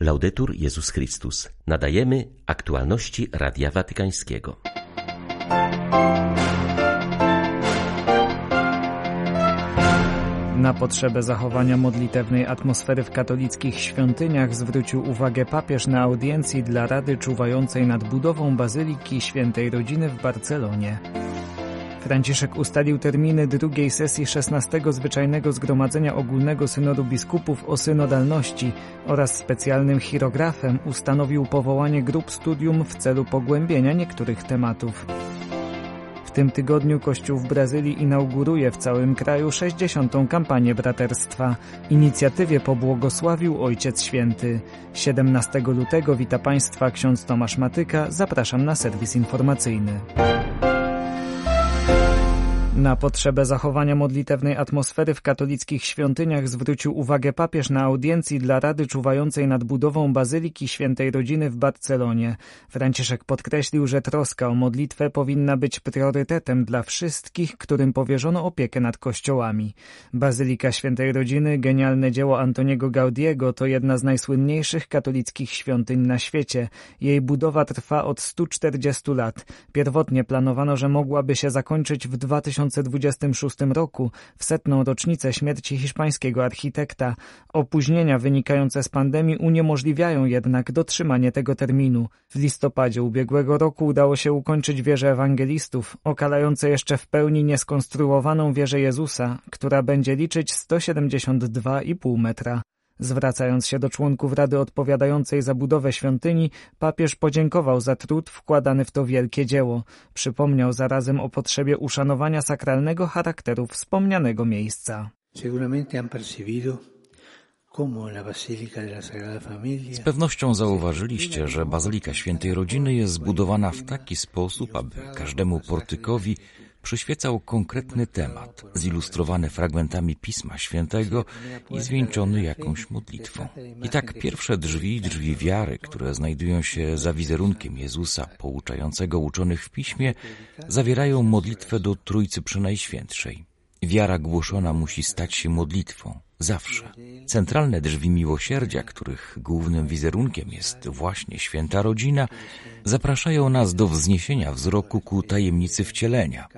Laudetur Jezus Chrystus. Nadajemy aktualności Radia Watykańskiego. Na potrzebę zachowania modlitewnej atmosfery w katolickich świątyniach zwrócił uwagę papież na audiencji dla Rady czuwającej nad budową Bazyliki Świętej Rodziny w Barcelonie. Franciszek ustalił terminy drugiej sesji XVI Zwyczajnego Zgromadzenia Ogólnego Synodu Biskupów o synodalności oraz specjalnym chirografem ustanowił powołanie grup studium w celu pogłębienia niektórych tematów. W tym tygodniu Kościół w Brazylii inauguruje w całym kraju 60. kampanię braterstwa. Inicjatywie pobłogosławił Ojciec Święty. 17 lutego wita Państwa ksiądz Tomasz Matyka. Zapraszam na serwis informacyjny. Na potrzebę zachowania modlitewnej atmosfery w katolickich świątyniach zwrócił uwagę papież na audiencji dla Rady czuwającej nad budową Bazyliki Świętej Rodziny w Barcelonie. Franciszek podkreślił, że troska o modlitwę powinna być priorytetem dla wszystkich, którym powierzono opiekę nad kościołami. Bazylika Świętej Rodziny, genialne dzieło Antoniego Gaudiego, to jedna z najsłynniejszych katolickich świątyń na świecie. Jej budowa trwa od 140 lat. Pierwotnie planowano, że mogłaby się zakończyć w 2000 2026 roku, w setną rocznicę śmierci hiszpańskiego architekta. Opóźnienia wynikające z pandemii uniemożliwiają jednak dotrzymanie tego terminu. W listopadzie ubiegłego roku udało się ukończyć wieżę ewangelistów, okalające jeszcze w pełni nieskonstruowaną wieżę Jezusa, która będzie liczyć 172,5 metra. Zwracając się do członków Rady odpowiadającej za budowę świątyni, papież podziękował za trud wkładany w to wielkie dzieło. Przypomniał zarazem o potrzebie uszanowania sakralnego charakteru wspomnianego miejsca. Z pewnością zauważyliście, że Bazylika Świętej Rodziny jest zbudowana w taki sposób, aby każdemu portykowi przyświecał konkretny temat, zilustrowany fragmentami Pisma Świętego i zwieńczony jakąś modlitwą. I tak pierwsze drzwi, drzwi wiary, które znajdują się za wizerunkiem Jezusa pouczającego uczonych w Piśmie, zawierają modlitwę do Trójcy Przenajświętszej. Wiara głoszona musi stać się modlitwą. Zawsze. Centralne drzwi miłosierdzia, których głównym wizerunkiem jest właśnie święta rodzina, zapraszają nas do wzniesienia wzroku ku tajemnicy wcielenia.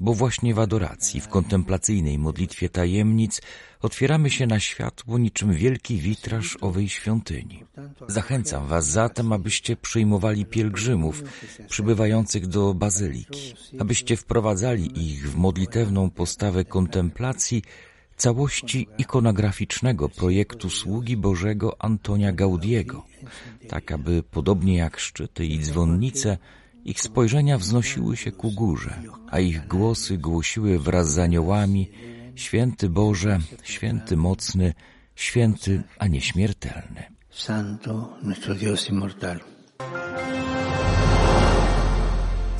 Bo właśnie w adoracji, w kontemplacyjnej modlitwie tajemnic otwieramy się na światło niczym wielki witraż owej świątyni. Zachęcam Was zatem, abyście przyjmowali pielgrzymów przybywających do bazyliki, abyście wprowadzali ich w modlitewną postawę kontemplacji całości ikonograficznego projektu sługi Bożego Antonia Gaudiego, tak aby podobnie jak szczyty i dzwonnice, ich spojrzenia wznosiły się ku górze, a ich głosy głosiły wraz z aniołami Święty Boże, Święty Mocny, Święty, a nieśmiertelny. Santo, nuestro Dios inmortal.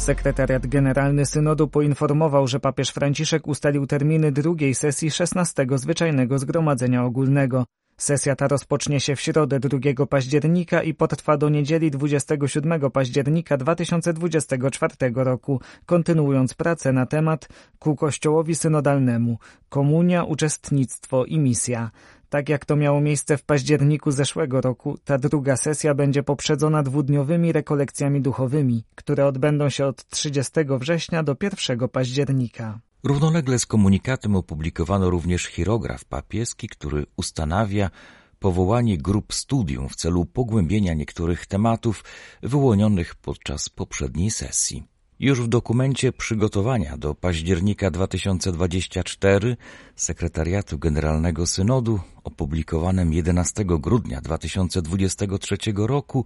Sekretariat Generalny Synodu poinformował, że papież Franciszek ustalił terminy drugiej sesji XVI Zwyczajnego Zgromadzenia Ogólnego. Sesja ta rozpocznie się w środę 2 października i potrwa do niedzieli 27 października 2024 roku, kontynuując pracę na temat ku Kościołowi Synodalnemu komunia, uczestnictwo i misja. Tak jak to miało miejsce w październiku zeszłego roku, ta druga sesja będzie poprzedzona dwudniowymi rekolekcjami duchowymi, które odbędą się od 30 września do 1 października. Równolegle z komunikatem opublikowano również chirograf papieski, który ustanawia powołanie grup studium w celu pogłębienia niektórych tematów wyłonionych podczas poprzedniej sesji. Już w dokumencie przygotowania do października 2024 Sekretariatu Generalnego Synodu, opublikowanym 11 grudnia 2023 roku,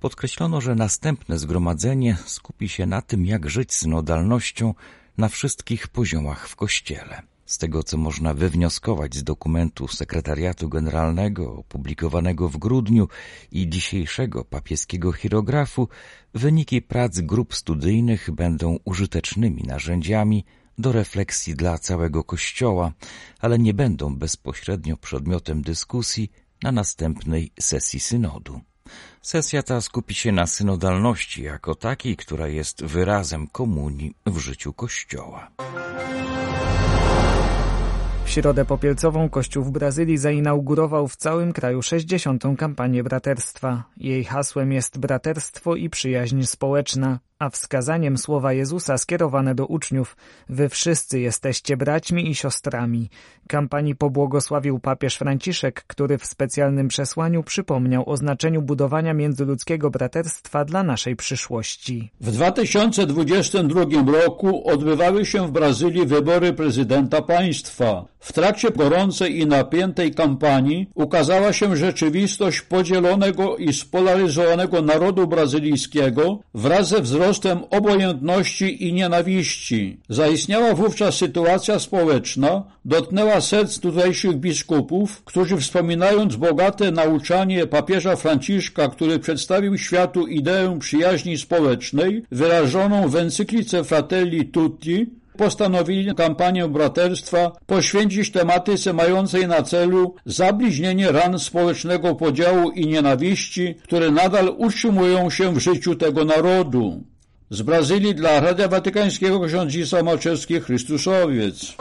podkreślono, że następne zgromadzenie skupi się na tym, jak żyć synodalnością na wszystkich poziomach w Kościele. Z tego, co można wywnioskować z dokumentu Sekretariatu Generalnego opublikowanego w grudniu i dzisiejszego papieskiego chirografu, wyniki prac grup studyjnych będą użytecznymi narzędziami do refleksji dla całego Kościoła, ale nie będą bezpośrednio przedmiotem dyskusji na następnej sesji synodu. Sesja ta skupi się na synodalności jako takiej, która jest wyrazem komunii w życiu Kościoła. W środę popielcową Kościół w Brazylii zainaugurował w całym kraju 60. kampanię braterstwa. Jej hasłem jest braterstwo i przyjaźń społeczna a wskazaniem słowa Jezusa skierowane do uczniów Wy wszyscy jesteście braćmi i siostrami. Kampanii pobłogosławił papież Franciszek, który w specjalnym przesłaniu przypomniał o znaczeniu budowania międzyludzkiego braterstwa dla naszej przyszłości. W 2022 roku odbywały się w Brazylii wybory prezydenta państwa. W trakcie gorącej i napiętej kampanii ukazała się rzeczywistość podzielonego i spolaryzowanego narodu brazylijskiego wraz ze wzrostem obojętności i nienawiści. Zaistniała wówczas sytuacja społeczna, dotknęła serc tutejszych biskupów, którzy wspominając bogate nauczanie papieża Franciszka, który przedstawił światu ideę przyjaźni społecznej, wyrażoną w encyklice Fratelli Tutti, postanowili kampanię braterstwa poświęcić tematyce mającej na celu zabliźnienie ran społecznego podziału i nienawiści, które nadal utrzymują się w życiu tego narodu. Z Brazylii dla Radia Watykańskiego ksiądz Isa Malczewski, Chrystusowiec.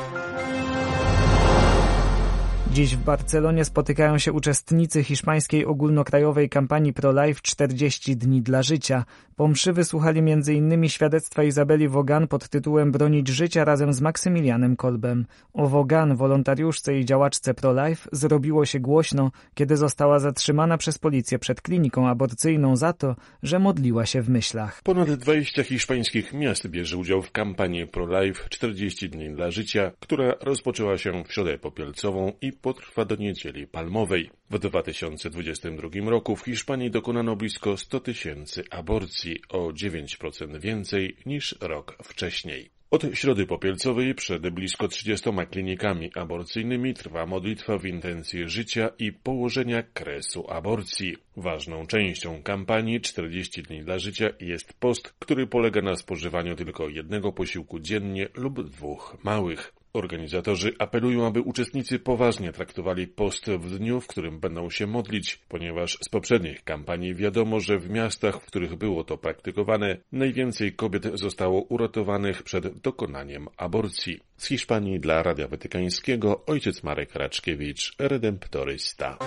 Dziś w Barcelonie spotykają się uczestnicy hiszpańskiej ogólnokrajowej kampanii Pro-Life 40 dni dla życia. Po mszy wysłuchali m.in. świadectwa Izabeli Wogan pod tytułem Bronić życia razem z Maksymilianem Kolbem. O Wogan, wolontariuszce i działaczce Pro-Life, zrobiło się głośno, kiedy została zatrzymana przez policję przed kliniką aborcyjną za to, że modliła się w myślach. Ponad 20 hiszpańskich miast bierze udział w kampanii Pro-Life 40 dni dla życia, która rozpoczęła się w środę popielcową i potrwa do niedzieli palmowej. W 2022 roku w Hiszpanii dokonano blisko 100 tysięcy aborcji, o 9% więcej niż rok wcześniej. Od środy popielcowej przed blisko 30 klinikami aborcyjnymi trwa modlitwa w intencji życia i położenia kresu aborcji. Ważną częścią kampanii 40 dni dla życia jest post, który polega na spożywaniu tylko jednego posiłku dziennie lub dwóch małych. Organizatorzy apelują, aby uczestnicy poważnie traktowali post w dniu, w którym będą się modlić, ponieważ z poprzednich kampanii wiadomo, że w miastach, w których było to praktykowane, najwięcej kobiet zostało uratowanych przed dokonaniem aborcji. Z Hiszpanii dla Radia Watykańskiego ojciec Marek Raczkiewicz, redemptorysta.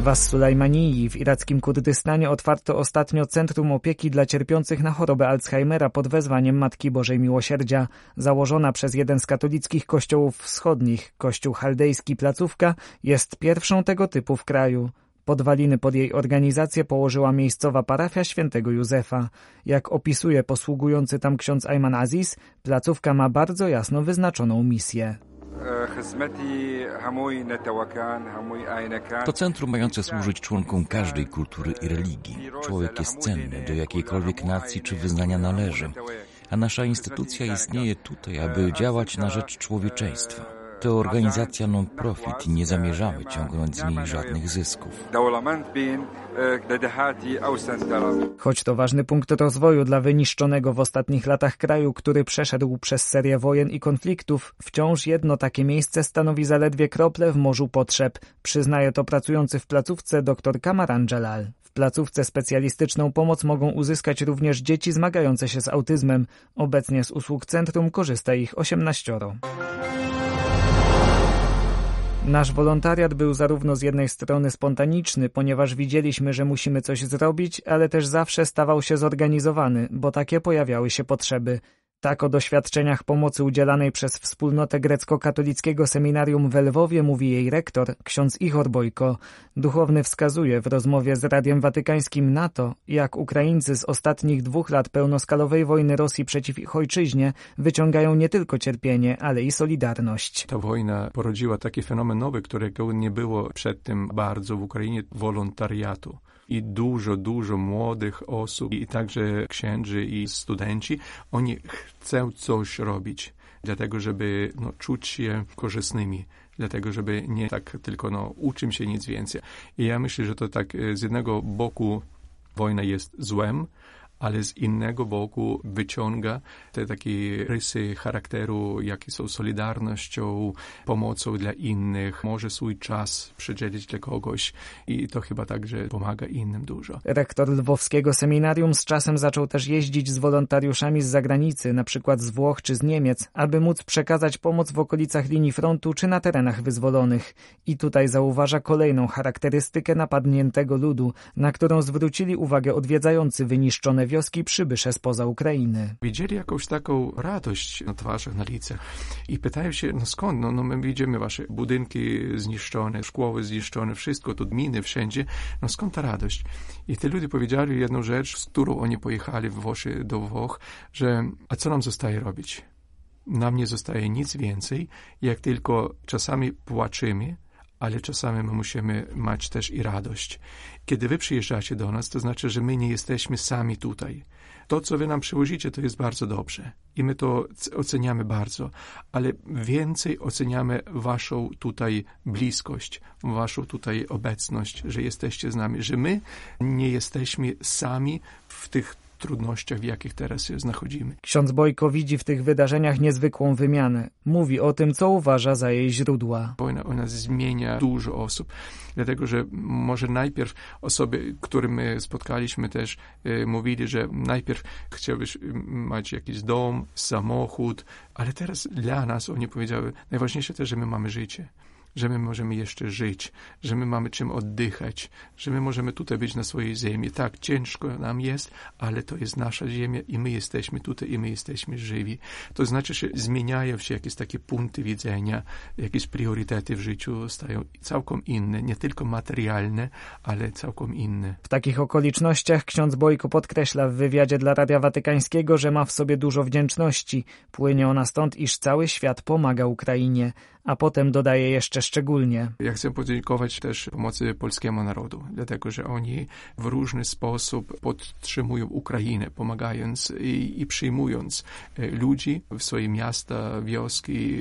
W As-Sulajmanii w irackim Kurdystanie otwarto ostatnio Centrum Opieki dla Cierpiących na chorobę Alzheimera pod wezwaniem Matki Bożej Miłosierdzia. Założona przez jeden z katolickich kościołów wschodnich, kościół chaldejski Placówka, jest pierwszą tego typu w kraju. Podwaliny pod jej organizację położyła miejscowa parafia świętego Józefa. Jak opisuje posługujący tam ksiądz Ayman Aziz, placówka ma bardzo jasno wyznaczoną misję. To centrum mające służyć członkom każdej kultury i religii. Człowiek jest cenny, do jakiejkolwiek nacji czy wyznania należy, a nasza instytucja istnieje tutaj, aby działać na rzecz człowieczeństwa. To organizacja non-profit i nie zamierzamy ciągnąć z niej żadnych zysków. Choć to ważny punkt rozwoju dla wyniszczonego w ostatnich latach kraju, który przeszedł przez serię wojen i konfliktów, wciąż jedno takie miejsce stanowi zaledwie krople w morzu potrzeb, przyznaje to pracujący w placówce dr Kamaran Jalal. W placówce specjalistyczną pomoc mogą uzyskać również dzieci zmagające się z autyzmem. Obecnie z usług centrum korzysta ich 18. Nasz wolontariat był zarówno z jednej strony spontaniczny, ponieważ widzieliśmy, że musimy coś zrobić, ale też zawsze stawał się zorganizowany, bo takie pojawiały się potrzeby. Tak o doświadczeniach pomocy udzielanej przez wspólnotę grecko-katolickiego seminarium w Lwowie mówi jej rektor, ksiądz Ichor Bojko. Duchowny wskazuje w rozmowie z Radiem Watykańskim na to, jak Ukraińcy z ostatnich dwóch lat pełnoskalowej wojny Rosji przeciw ich ojczyźnie wyciągają nie tylko cierpienie, ale i solidarność. Ta wojna porodziła taki fenomen nowy, którego nie było przedtem bardzo w Ukrainie, wolontariatu i dużo, dużo młodych osób i także księży i studenci, oni chcą coś robić, dlatego żeby no, czuć się korzystnymi dlatego żeby nie tak tylko no, uczym się nic więcej. I ja myślę, że to tak e, z jednego boku wojna jest złem, ale z innego boku wyciąga te takie rysy charakteru, jakie są solidarnością, pomocą dla innych, może swój czas przedzielić dla kogoś i to chyba także pomaga innym dużo. Rektor lwowskiego seminarium z czasem zaczął też jeździć z wolontariuszami z zagranicy, na przykład z Włoch czy z Niemiec, aby móc przekazać pomoc w okolicach linii frontu czy na terenach wyzwolonych. I tutaj zauważa kolejną charakterystykę napadniętego ludu, na którą zwrócili uwagę odwiedzający wyniszczone wioski przybysze spoza Ukrainy. Widzieli jakąś taką radość na twarzach, na licach i pytają się, no skąd? No, no my widzimy wasze budynki zniszczone, szkoły zniszczone, wszystko, tu miny wszędzie, no skąd ta radość? I te ludzie powiedzieli jedną rzecz, z którą oni pojechali w Włochy do Włoch, że a co nam zostaje robić? Nam nie zostaje nic więcej, jak tylko czasami płaczymy, ale czasami my musimy mieć też i radość. Kiedy wy przyjeżdżacie do nas, to znaczy, że my nie jesteśmy sami tutaj. To, co wy nam przywozicie, to jest bardzo dobrze i my to oceniamy bardzo, ale więcej oceniamy waszą tutaj bliskość, waszą tutaj obecność, że jesteście z nami, że my nie jesteśmy sami w tych trudnościach, w jakich teraz się znachodzimy. Ksiądz Bojko widzi w tych wydarzeniach niezwykłą wymianę. Mówi o tym, co uważa za jej źródła. Wojna ona zmienia dużo osób, dlatego że może najpierw osoby, które my spotkaliśmy też e, mówili, że najpierw chciałbyś mieć jakiś dom, samochód, ale teraz dla nas oni powiedziały, najważniejsze też, że my mamy życie że my możemy jeszcze żyć, że my mamy czym oddychać, że my możemy tutaj być na swojej ziemi. Tak, ciężko nam jest, ale to jest nasza ziemia i my jesteśmy tutaj i my jesteśmy żywi. To znaczy, że zmieniają się jakieś takie punkty widzenia, jakieś priorytety w życiu stają całkiem inne, nie tylko materialne, ale całkiem inne. W takich okolicznościach ksiądz Bojko podkreśla w wywiadzie dla Radia Watykańskiego, że ma w sobie dużo wdzięczności. Płynie ona stąd, iż cały świat pomaga Ukrainie a potem dodaje jeszcze szczególnie. Ja chcę podziękować też pomocy polskiemu narodu, dlatego że oni w różny sposób podtrzymują Ukrainę, pomagając i, i przyjmując e, ludzi w swoje miasta, wioski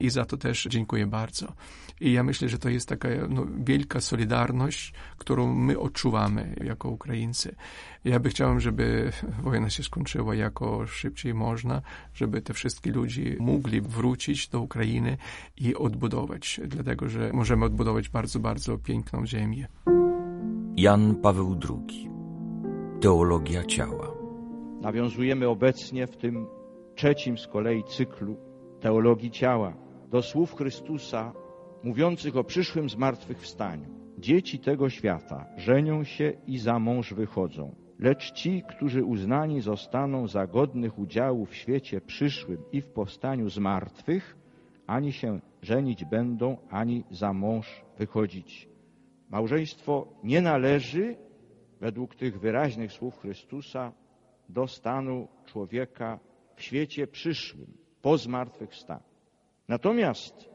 i za to też dziękuję bardzo. I ja myślę, że to jest taka no, wielka solidarność, którą my odczuwamy jako Ukraińcy. Ja by chciałem, żeby wojna się skończyła jako szybciej można, żeby te wszystkie ludzie mogli wrócić do Ukrainy i odbudować, dlatego że możemy odbudować bardzo, bardzo piękną ziemię. Jan Paweł II. Teologia ciała. Nawiązujemy obecnie w tym trzecim z kolei cyklu teologii ciała do słów Chrystusa mówiących o przyszłym zmartwychwstaniu. Dzieci tego świata żenią się i za mąż wychodzą, lecz ci, którzy uznani zostaną za godnych udziału w świecie przyszłym i w powstaniu z martwych, ani się żenić będą, ani za mąż wychodzić. Małżeństwo nie należy, według tych wyraźnych słów Chrystusa, do stanu człowieka w świecie przyszłym, po zmartwychwstaniu. Natomiast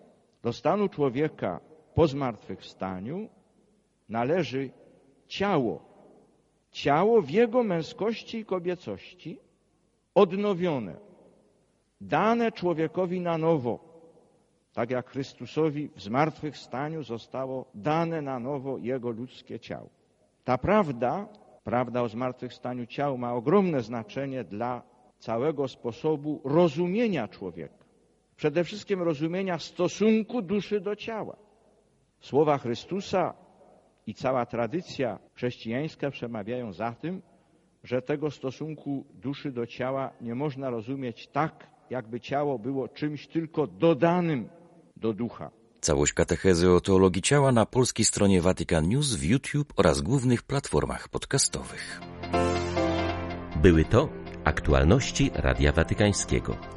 do stanu człowieka po zmartwychwstaniu należy ciało. Ciało w jego męskości i kobiecości odnowione, dane człowiekowi na nowo, tak jak Chrystusowi w zmartwychwstaniu zostało dane na nowo jego ludzkie ciało. Ta prawda, prawda o zmartwychwstaniu ciał ma ogromne znaczenie dla całego sposobu rozumienia człowieka przede wszystkim rozumienia stosunku duszy do ciała. Słowa Chrystusa i cała tradycja chrześcijańska przemawiają za tym, że tego stosunku duszy do ciała nie można rozumieć tak, jakby ciało było czymś tylko dodanym do ducha. Całość katechezy o teologii ciała na polskiej stronie Vatican News w YouTube oraz głównych platformach podcastowych. Były to aktualności Radia Watykańskiego.